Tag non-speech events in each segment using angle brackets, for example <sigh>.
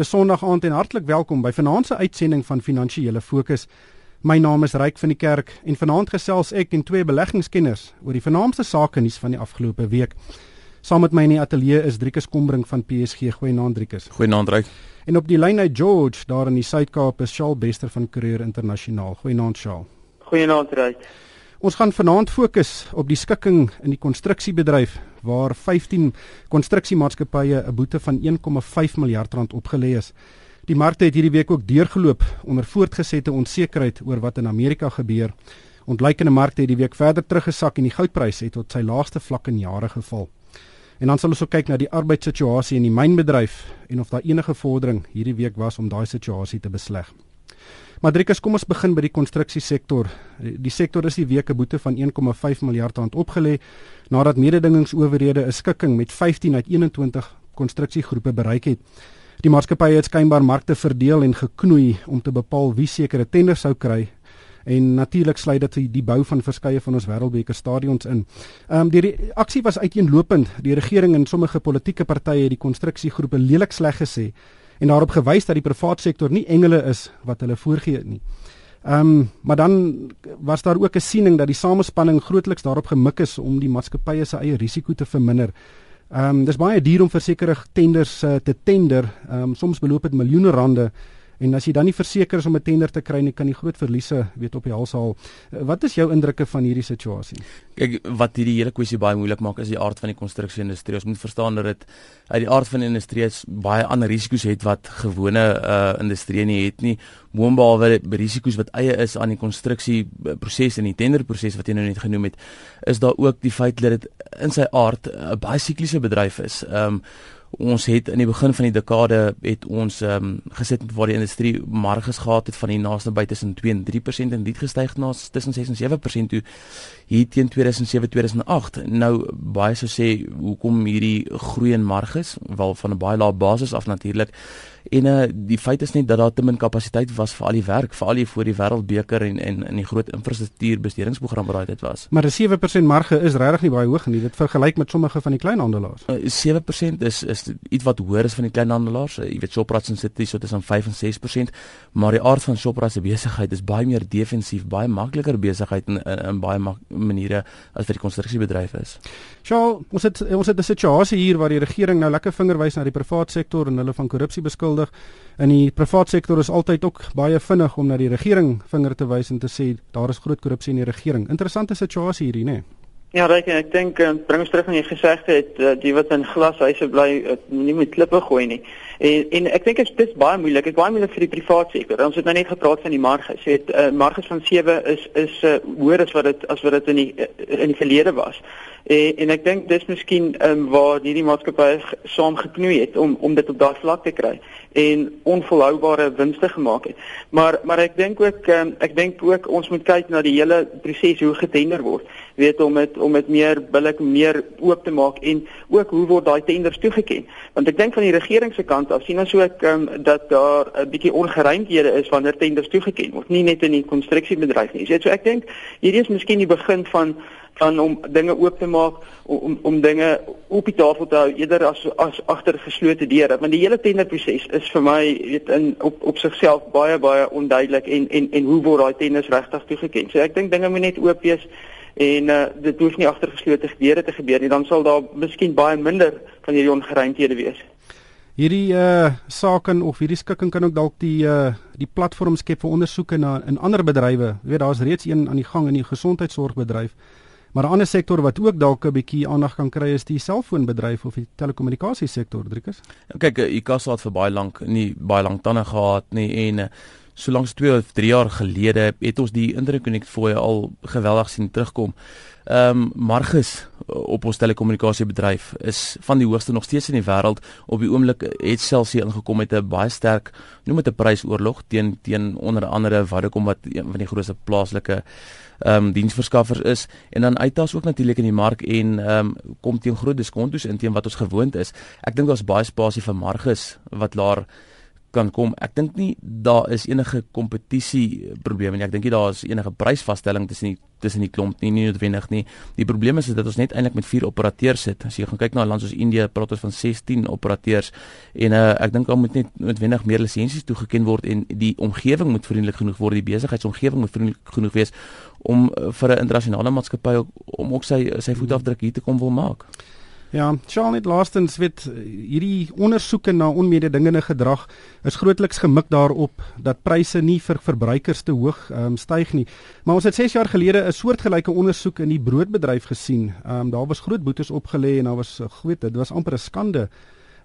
Dis Sondag aand en hartlik welkom by vanaand se uitsending van Finansiële Fokus. My naam is Ryk van die Kerk en vanaand gesels ek en twee beleggingskenners oor die vernaamste sake nuus van die afgelope week. Saam met my in die ateljee is Driekus Kombrink van PSG. Goeienaand Driekus. Goeienaand Ryk. En op die lyn uit George daar in die Suid-Kaap is Shaal Bester van Courier Internasionaal. Goeienaand Shaal. Goeienaand Ryk. Ons gaan vanaand fokus op die skikking in die konstruksiebedryf waar 15 konstruksiemaatskappye 'n boete van 1,5 miljard rand opgelê is. Die markte het hierdie week ook deurgeloop onder voortgesette onsekerheid oor wat in Amerika gebeur. Ontleikende markte het die week verder teruggesak en die goudprys het tot sy laagste vlak in jare geval. En dan sal ons ook kyk na die arbeidssituasie in die mynbedryf en of daar enige vordering hierdie week was om daai situasie te besleg. Madrikus, kom ons begin by die konstruksiesektor. Die sektor is die week 'n boete van 1,5 miljard rand opgelê nadat mededingingsowerhede 'n skikking met 15 uit 21 konstruksiegroepe bereik het. Die maatskappye het skynbaar markte verdeel en geknoei om te bepaal wie sekere tenders sou kry en natuurlik sluit dit die bou van verskeie van ons wêreldbeker stadions in. Ehm um, die aksie was uiteenlopend. Die regering en sommige politieke partye het die konstruksiegroepe lelik sleg gesê en daarop gewys dat die private sektor nie engele is wat hulle voorgee nie. Ehm um, maar dan was daar ook 'n siening dat die samespanning grootliks daarop gemik is om die maatskappye se eie risiko te verminder. Ehm um, dis baie duur om vir sekere tenders uh, te tender. Ehm um, soms beloop dit miljoene rande En as jy dan nie verseker is om 'n tender te kry nie, kan jy groot verliese weet op die hals haal. Eh, wat is jou indrukke van hierdie situasie? Kyk, wat hierdie hele kwessie baie moeilik maak is die aard van die konstruksieindustrie. Ons moet verstaan dat dit uit die aard van die industrie is baie ander risiko's het wat gewone uh industrie nie het nie. Moonbehalwe risiko's wat eie is aan die konstruksieproses en die tenderproses wat jy nou net genoem het, is daar ook die feit dat dit in sy aard 'n baie sikliese bedryf is. Um Ons het in die begin van die dekade het ons ehm um, gesit waar die industrie marges gehad het van die naaste by tussen 2 en 3% en dit gestyg na tussen 6 en 7% toe hier teen 2007 2008. Nou baie sou sê hoekom hierdie groei in marges wel van 'n baie lae basis af natuurlik En uh die feit is net dat daar te min kapasiteit was vir al die werk, vir al die voor die wêreldbeker en en in die groot infrastruktuur bestedingsprogram wat daai dit was. Maar 'n 7% marge is regtig nie baie hoog nie. Dit vergelyk met sommige van die kleinhandelaars. Uh, 7% is is iets wat hoër is van die kleinhandelaars. Uh, jy weet Shoprite en City so tussen 5 en 6%, maar die aard van Shoprite se besigheid is baie meer defensief, baie makliker besigheid in, in, in baie maniere as vir die konstruksiebedryf is. Sjoe, ons het ons het 'n situasie hier waar die regering nou lekker vinger wys na die private sektor en hulle van korrupsie beskuldig. In die private sektor is altyd ook baie vinnig om na die regering vinger te wys en te sê daar is groot korrupsie in die regering. Interessante situasie hierdie, né? Nee? Ja, reg en ek dink uh, bring ons terug aan jy gesegde het uh, die wat in glashuise bly uh, nie met klippe gooi nie. En en ek dink dit is baie moeilik. Dit is baie moeilik vir die private sektor. Ons het nou net gepraat van die marges. Jy het uh, marges van 7 is is uh, hoër as wat dit as wat dit in die in die verlede was. En en ek dink dis miskien um, waar hierdie maatskappye saam geknoei het om om dit op daardie vlak te kry en onvolhoubare winste gemaak het. Maar maar ek dink ook um, ek dink ook ons moet kyk na die hele proses hoe getender word. Weet om dit om dit meer billik meer oop te maak en ook hoe word daai tenders toegeken? Want ek dink van die regering se kant af sien ons ook um, dat daar 'n bietjie ongeruimdhede is wanneer tenders toegeken word, nie net in die konstruksiebedryf nie. So ek dink hierdie is miskien die begin van van om dinge oop te maak om om dinge op die tafel te hou eerder as as agter geslote deure want die hele tenderproses is vir my weet in op op sigself baie baie onduidelik en en en hoe word daai tenders regtig toegeken. So ek dink dinge moet net oop wees en uh, dit hoef nie agter geslote deure te gebeur nie dan sal daar miskien baie minder van hierdie ongeruimthede wees. Hierdie uh sake of hierdie skikking kan ook dalk die uh die platform skep vir ondersoeke na in ander bedrywe. Jy weet daar's reeds een aan die gang in die gesondheidsorgbedryf. Maar 'n ander sektor wat ook dalk 'n bietjie aandag kan kry is die selfoonbedryf of die telekommunikasiesektor, Driekus. Ja, kyk, ICASA het vir baie lank nie baie lank tande gehad nie en solank 2 of 3 jaar gelede het ons die interconnect fooi al geweldig sien terugkom. Ehm um, marges op ons telekommunikasiebedryf is van die hoogste nog steeds in die wêreld. Op die oomblik het Celsius ingekom met 'n baie sterk noem dit 'n prysoorlog teen teen onder andere Vodacom wat een van die grootste plaaslike ehm um, diensverskaffers is en dan uittas ook natuurlik in die mark en ehm um, kom teen groot diskontos in teen wat ons gewoond is. Ek dink daar's baie spasie vir marges wat laer kan kom. Ek dink nie daar is enige kompetisie probleme nie. Ek dink nie daar is enige prysvasstelling tussen die tussen die klomp nie nie noodwendig nie. Die probleem is dat ons net eintlik met 4 operateurs sit. As jy gaan kyk na 'n land soos Indië, praat ons van 16 operateurs en uh, ek dink daar moet net noodwendig meer lisensies toegeken word en die omgewing moet vriendelik genoeg word, die besigheidsomgewing moet vriendelik genoeg wees om uh, vir 'n internasionale maatskappy om ook sy sy voetafdruk hier te kom wil maak. Ja, Charles net laastens weet hierdie ondersoeke na onmededingende gedrag is grootliks gemik daarop dat pryse nie vir verbruikers te hoog um, styg nie. Maar ons het 6 jaar gelede 'n soortgelyke ondersoek in die broodbedryf gesien. Ehm um, daar was groot boetes opgelê en daar was groot dit was amper 'n skande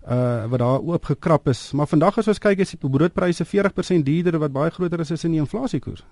uh wat daar oop gekrap is. Maar vandag as ons kyk is die broodpryse 40% duurder wat baie groter is as in die inflasiekoers.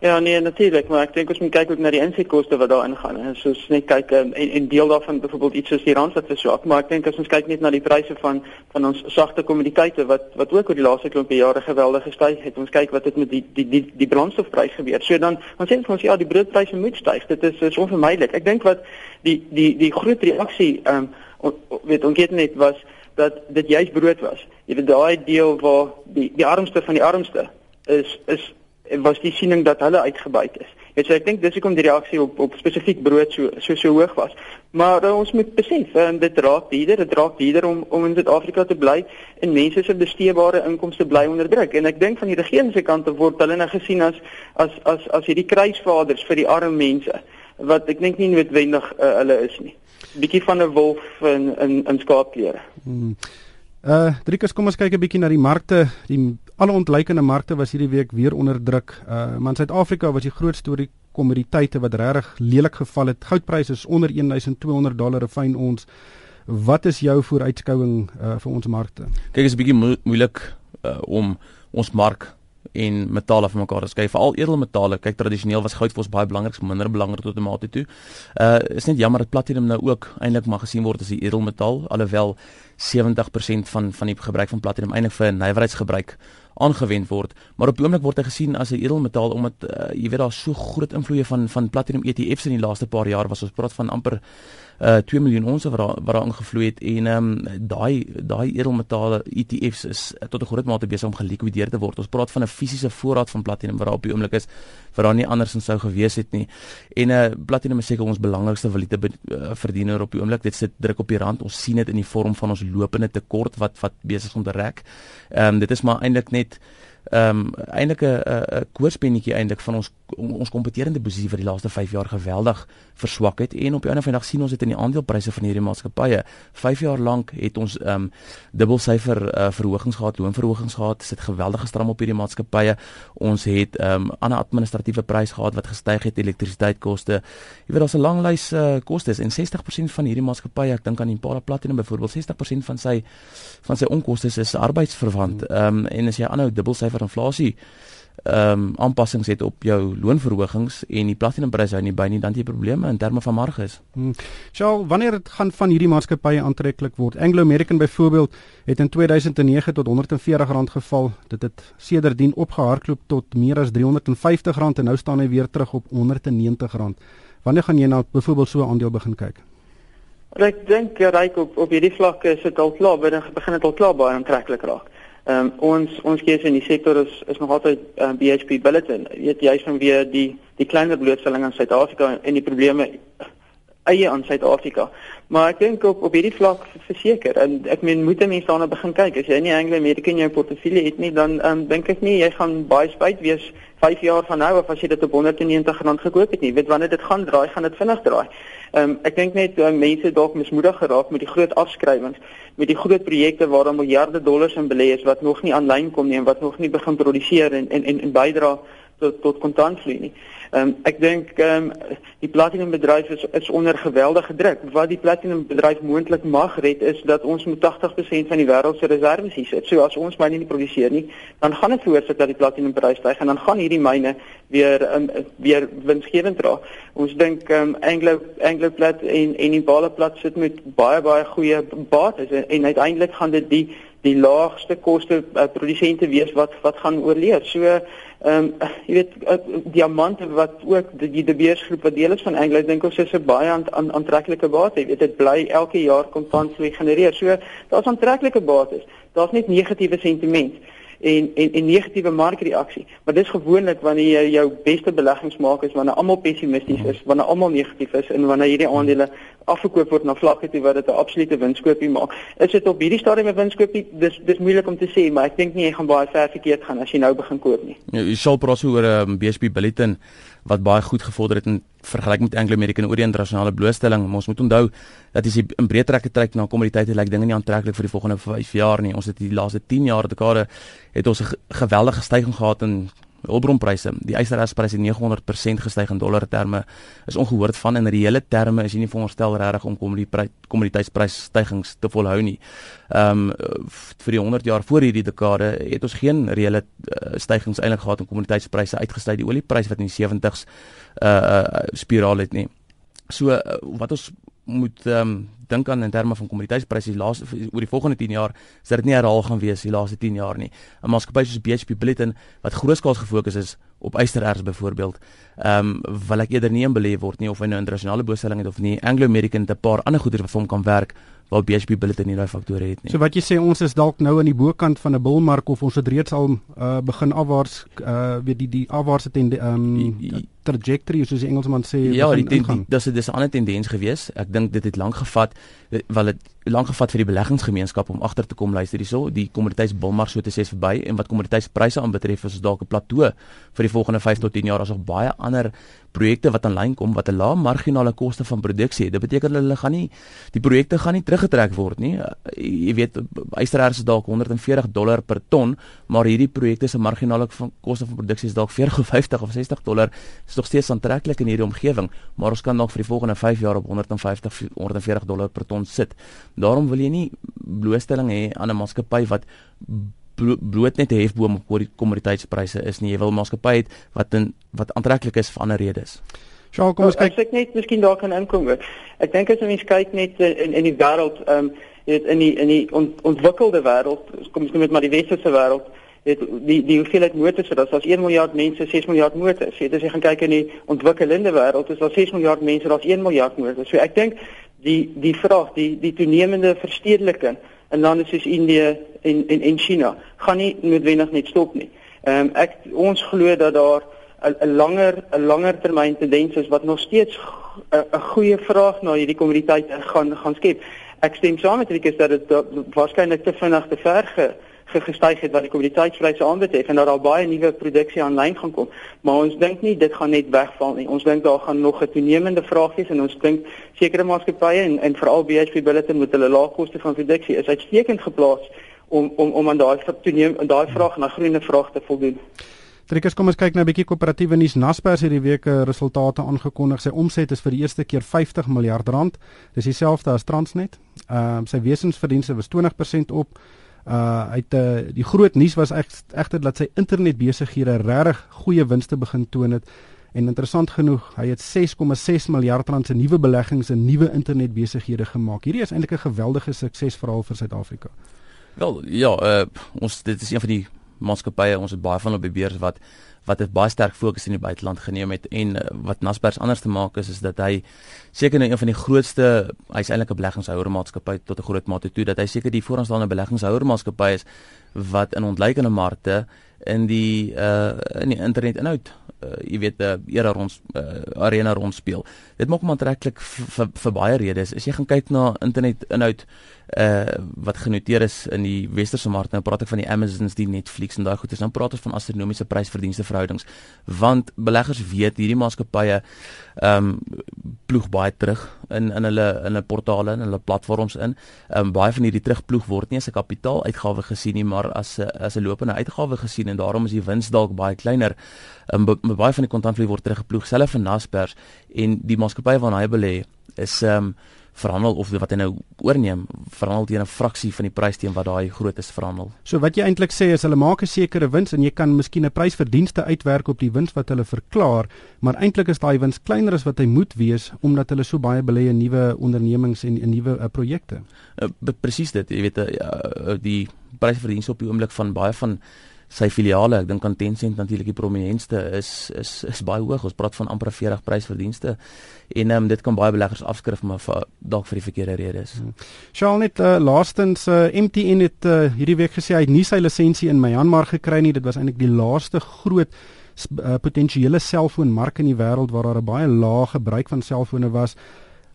Ja, nee, natuurlik, maar ek dink ons moet kyk ook na die insetkoste wat daar ingaan. En soos net kyk um, en, en deel daarvan byvoorbeeld iets soos die rand wat verswak, maar ek dink as ons kyk net na die pryse van van ons sagte kommoditeite wat wat ook oor die laaste klompie jare geweldig gestyg het. Ons kyk wat het met die die die die brandstofprys gebeur. So dan ons sê vir ons ja, die broodpryse moet styg. Dit is is onvermydelik. Ek dink wat die die die groot reaksie ehm um, weet ons weet net was dat dit juist brood was. Jy weet daai deel waar die die armste van die armste is is was die siening dat hulle uitgebuit is. Jy weet so ek dink dis hoekom die reaksie op op spesifiek brood so so so hoog was. Maar uh, ons moet besef uh, dit raak dieder, dit raak dieder om om in Suid-Afrika te bly en mense se besteedbare inkomste bly onderdruk. En ek dink van die regering se kant af word hulle nou gesien as as as as hierdie kruisvaders vir die arme mense wat ek dink nie noodwendig uh, hulle is nie. Bietjie van 'n wolf in in in skaapklere. Hmm. Uh, Driekus, kom ons kyk 'n bietjie na die markte. Die alle ontleikende markte was hierdie week weer onder druk. Uh, maar in Suid-Afrika was die groot storie kommoditeite wat regtig lelik geval het. Goudpryse is onder 1200 dollar per fyn ons. Wat is jou vooruitskouing uh, vir ons markte? Kyk, is 'n bietjie mo moeilik uh, om ons mark en metale van mekaar te skei. Veral edelmetale. Kyk, tradisioneel was goud vir ons baie belangrik, minder belangrik tot 'n mate toe. Uh is net jammer dat platinum nou ook eintlik maar gesien word as 'n edelmetaal, alhoewel 70% van van die gebruik van platinum eintlik vir nywerheidsgebruik aangewend word, maar op die oomblik word hy gesien as 'n edelmetaal omdat uh, jy weet daar so groot invloede van van platinum ETF's in die laaste paar jaar was ons praat van amper uh eh, 2 miljoen ons wat daar wat daar ingevloei het en ehm um, daai daai edelmetale ETF's is tot 'n groot mate besig om gelikwideer te word. Ons praat van 'n fisiese voorraad van platinum wat daar op die oomblik is wat daar nie andersins sou gewees het nie. En uh platinum is seker ons belangrikste valuta uh, verdiener op die oomblik. Dit sit druk op die rand. Ons sien dit in die vorm van ons lopende tekort wat wat besig om te rek. Ehm um, dit is maar eintlik net ehm um, eintlik 'n 'n koorspennetjie eintlik van ons ons kompeterende posisie vir die laaste 5 jaar geweldig verswak het en op die einde van die dag sien ons dit in die aandelepryse van hierdie maatskappye. 5 jaar lank het ons ehm um, dubbelsyfer uh, verhogings gehad, loonverhogings gehad, sit geweldige stram op hierdie maatskappye. Ons het ehm um, ander administratiewe pryse gehad wat gestyg het, elektrisiteitskoste. Jy weet daar's 'n lang lys uh, kostes en 60% van hierdie maatskappye, ek dink aan Impala Platinum byvoorbeeld, 60% van sy van sy onkoste is arbeidsverwant. Ehm um, en as jy aanhou dubbelsyfer inflasie ehm um, aanpassings het op jou loonverhogings en die platinumpryse hou nie by nie dan jy probleme in terme van marges. Hmm. Sjoe, wanneer dit gaan van hierdie maatskappye aantreklik word. Anglo American byvoorbeeld het in 2009 tot R140 geval. Dit het sedertdien opgehardloop tot meer as R350 en nou staan hy weer terug op R190. Wanneer gaan jy nou byvoorbeeld so 'n aandeel begin kyk? Ek dink jy ryk op op hierdie vlak is dit al klaar, begin dit al klaar baie aantreklik raak. Ehm um, ons ons keuse in die sektor is is nog altyd um, ehm, BHP Billiton. Jy weet jy's van weer die die kleiner blootstelling aan Suid-Afrika en die probleme eie aan Suid-Afrika. Maar ek dink op op hierdie vlak verseker en ek meen moet mense daarna begin kyk. As jy nie Anglo American in jou portefeulje het nie, dan um, dink ek nie jy gaan baie spyt wees 5 jaar van nou of as jy dit op 190 rand gekoop het nie. Weet wanneer dit gaan draai, gaan dit vinnig draai. Ehm um, ek dink net uh, mense dalk mismoedig geraak met die groot afskrywings, met die groot projekte waar dan miljarde dollars in belê is wat nog nie aanlyn kom nie en wat nog nie begin produseer en en en, en bydra tot tot kontantvloei nie. Ehm um, ek dink ehm um, die platinum bedryf is is onder geweldige druk. Wat die platinum bedryf moontlik mag red is dat ons met 80% van die wêreld se reserve hier sit. So as ons myne nie produseer nie, dan gaan dit veroorsaak dat die platinum prys styg en dan gaan hierdie myne weer um, weer winsgewend raak. Ons dink ehm um, Anglo Anglo Plat en en Bale Plat sit met baie baie goeie bates en, en uiteindelik gaan dit die die laagste koste uh, produsente wees wat wat gaan oorleef. So ehm um, jy weet uh, diamante wat ook die, die De Beers groep wat deel is van Anglo dink ons is 'n baie aantreklike bate. Jy weet dit bly elke jaar kontant vloei genereer. So daar's aantreklike bates. Daar's net negatiewe sentiment. en en en negatiewe markreaksie. Maar dis gewoonlik wanneer jy jou beste beleggings maak is wanneer almal pessimisties is, wanneer almal negatief is en wanneer hierdie aandele afgekoop word na vlakke toe wat dit 'n absolute winskoopie maak. Is dit op hierdie stadium 'n winskoopie? Dis dis moeilik om te sê, maar ek dink nie jy gaan baie ver verkeerd gaan as jy nou begin koop nie. Ja, jy sal praat oor 'n um, ehm, BSP Billiton wat baie goed gevorder het in vergelyking met Anglo American oor die internasionale blootstelling. Ons moet onthou dat as jy in breë trekke trek na kommoditeite, lyk dinge nie aantreklik vir die volgende 5 jaar nie. Ons het die laaste 10 jaar dekade het ons 'n geweldige stygings gehad in hulpbronpryse. Die ystererspryse het 900% gestyg in dollar terme. Is ongehoord van in reële terme is jy nie veronderstel regtig om kommoditeitsprysstygings te volhou nie. Ehm um, vir die 100 jaar voor hierdie dekade het ons geen reële uh, stygings eintlik gehad in kommoditeitspryse uitgestyg. Die oliepryse wat in die 70s uh, uh spiraal het nie. So uh, wat ons moet ehm um, dink aan in terme van kommoditeitspryse die laaste oor die volgende 10 jaar is dit nie herhaal gaan wees die laaste 10 jaar nie. 'n Maatskappy soos BHP Billiton wat grootskaals gefokus is op ystererts byvoorbeeld, ehm um, wil ek eerder nie in belê word nie of hy nou internasionale bestelling het of nie. Anglo American het 'n paar ander goeder wat vir hom kan werk waar BHP Billiton nie daai faktore het nie. So wat jy sê ons is dalk nou aan die bokant van 'n bullmark of ons het reeds al uh, begin afwaarts uh, weet die die afwaartse ten ehm um, trajectory soos die Engelsman sê ja, die, die, die, dis 'n dis 'n ander tendens gewees. Ek dink dit het lank gevat wel dit lank gevat vir die beleggingsgemeenskap om agter te kom luister hierso die kommoditeitsbulmark so te sê verby en wat kommoditeitspryse aanbetref is dalk 'n plateau vir die volgende 5 tot 10 jaar as nog baie ander projekte wat aanlyn kom wat 'n lae marginale koste van produksie het. Dit beteken hulle gaan nie die projekte gaan nie teruggetrek word nie. Jy weet ysterers is dalk 140 dollar per ton, maar hierdie projekte se marginale koste van produksie is dalk 40 of 60 dollar. Dit is nog steeds aantreklik in hierdie omgewing, maar ons kan nog vir die volgende 5 jaar op 150 140 dollar per ton sit. Daarom wil jy nie blootstelling hê aan 'n maatskappy wat bloot net 'n hefboom op die kommoditeitspryse is nie. Jy wil 'n maatskappy hê wat in wat aantreklik is vir ander redes. Sjoe, kom ons kyk. Ek sê net miskien daar kan inkom. Ek dink as mens kyk net in in die wêreld, ehm um, jy weet in die in die ont, ontwikkelde wêreld, kom ons noem dit maar die westerse wêreld, het die die hoeveelheid motors wat as 1 miljard mense 6 miljard motors. Jy weet as jy gaan kyk in die ontwikkelende wêreld, is daar 6 miljard mense, daar's 1 miljard motors. So ek dink die die vraag, die die toenemende verstedeliking in lande soos Indië en en en China gaan nie noodwendig net stop nie. Ehm um, ek ons glo dat daar 'n langer 'n langer termyn tendens is wat nog steeds 'n goeie vraag na hierdie kommoditeite gaan gaan skep. Ek stem saam met Rikus dat dit waarskynlik te vinnig te ver ge, gestyg het wat die kommoditeitspryse aanbetref en dat daar baie nuwe produksie aanlyn gaan kom. Maar ons dink nie dit gaan net wegval nie. Ons dink daar gaan nog 'n toenemende vraag wees en ons dink sekere maatskappye en en veral BHP Billiton met hulle lae koste van produksie is uitstekend geplaas om om om aan daai toeneem en daai vraag en daai groeiende vraag te voldoen. Trikkers, kom ons kyk nou 'n bietjie koöperatiewe nuus. Naspers het die week resultate aangekondig. Sy omset is vir die eerste keer 50 miljard rand. Dis dieselfde as Transnet. Ehm uh, sy wesensverdienste was 20% op. Uh uit uh, die groot nuus was egter dat sy internetbesighede regtig goeie winste begin toon het. En interessant genoeg, hy het 6,6 miljard rand se nuwe beleggings in nuwe internetbesighede gemaak. Hierdie is eintlik 'n geweldige suksesverhaal vir Suid-Afrika. Wel, ja, uh ons dit is een van die maatskappye, ons het baie van die beurs wat wat 'n baie sterk fokus in die buiteland geneem het en uh, wat Naspers anders te maak is is dat hy seker nou een van die grootste hy's eintlik 'n beleggingshouer maatskappy tot 'n groot mate toe dat hy seker die vooraanstaande beleggingshouer maatskappy is wat in ontleikende markte in die uh in die internet inhoud uh, jy weet 'n uh, era rond uh, arena rond speel. Dit maak hom aantreklik vir vir baie redes. As jy gaan kyk na internet inhoud uh wat genoteer is in die westerse mark nou praat ek van die Amazons, die Netflix en daai goedes. Nou praat ons van astronomiese prys-verdienste verhoudings want beleggers weet hierdie maatskappye ehm um, ploeg baie terug in in hulle in hulle portale en hulle platforms in. Ehm um, baie van hierdie terugploeg word nie as 'n kapitaaluitgawe gesien nie, maar as 'n as 'n lopende uitgawe gesien en daarom is die wins dalk baie kleiner. Ehm um, baie van die kontantvloei word teruggeploeg selfs vir Naspers en die maatskappye waarna hy belê is ehm um, verhandel of wat hy nou oorneem verhandel teen 'n fraksie van die prys teen wat daai groot is verhandel. So wat jy eintlik sê is hulle maak 'n sekere wins en jy kan miskien 'n prysverdienste uitwerk op die wins wat hulle verklaar, maar eintlik is daai wins kleiner as wat hy moet wees omdat hulle so baie belê in nuwe ondernemings en in nuwe uh, projekte. Uh, Presies dit, jy weet uh, die prysverdienste op die oomblik van baie van sy filiale, ek dink aan Tencent natuurlik die prominentste is is is baie hoog. Ons praat van amper 40 prysverdienste. En ehm um, dit kan baie beleggers afskrif maar vir, dalk vir die verkeerde redes. Hmm. Charles net uh, laastens uh, eh, MTN het uh, hierdie week gesê hy het nie sy lisensie in Myanmar gekry nie. Dit was eintlik die laaste groot potensiële selfoonmark in die wêreld waar daar 'n baie lae gebruik van selfone was.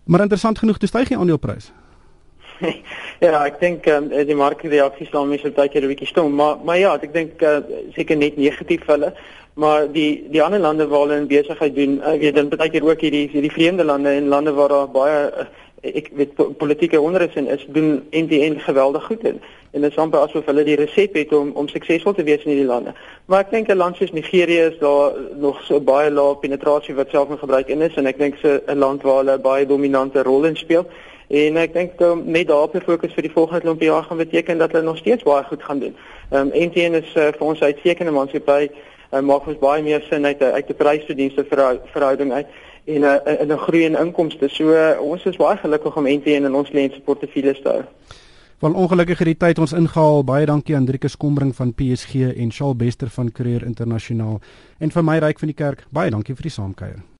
Maar interessant genoeg, toe styg die aandelepryse. <laughs> ja, ek dink um, die markreaksie staan mense baie keer 'n bietjie stom, maar maar ja, ek dink uh, seker net negatief hulle, maar die die ander lande waar hulle in besigheid doen, ek weet dan baie keer ook hierdie hierdie vreemde lande en lande waar daar baie uh, ek weet politieke onrus en is doen NTN geweldig goed in. En dit is amper asof hulle die resep het om om suksesvol te wees in hierdie lande. Maar ek dink 'n land soos Nigerië is daar nog so baie lae penetrasie wat self in is en ek dink se 'n land waar hulle baie dominante rol in speel. En ek dink um, net daarop fokus vir die volgende klompie jaar gaan beteken dat hulle nog steeds baie goed gaan doen. Ehm um, NTN is uh, vir ons uitstekende maatskappy uh, maak ons baie meer sin uit uit die prysverdienste verhouding uit en 'n uh, in 'n groei in inkomste. So uh, ons is baie gelukkig om NTN in ons kliënt se portefeuille te hou. Wel ongelukkig het die tyd ons ingehaal. Baie dankie aan Driekus Kombring van PSG en Shaal Bester van Courier Internasionaal en vir my ryk van die kerk. Baie dankie vir die saamkuier.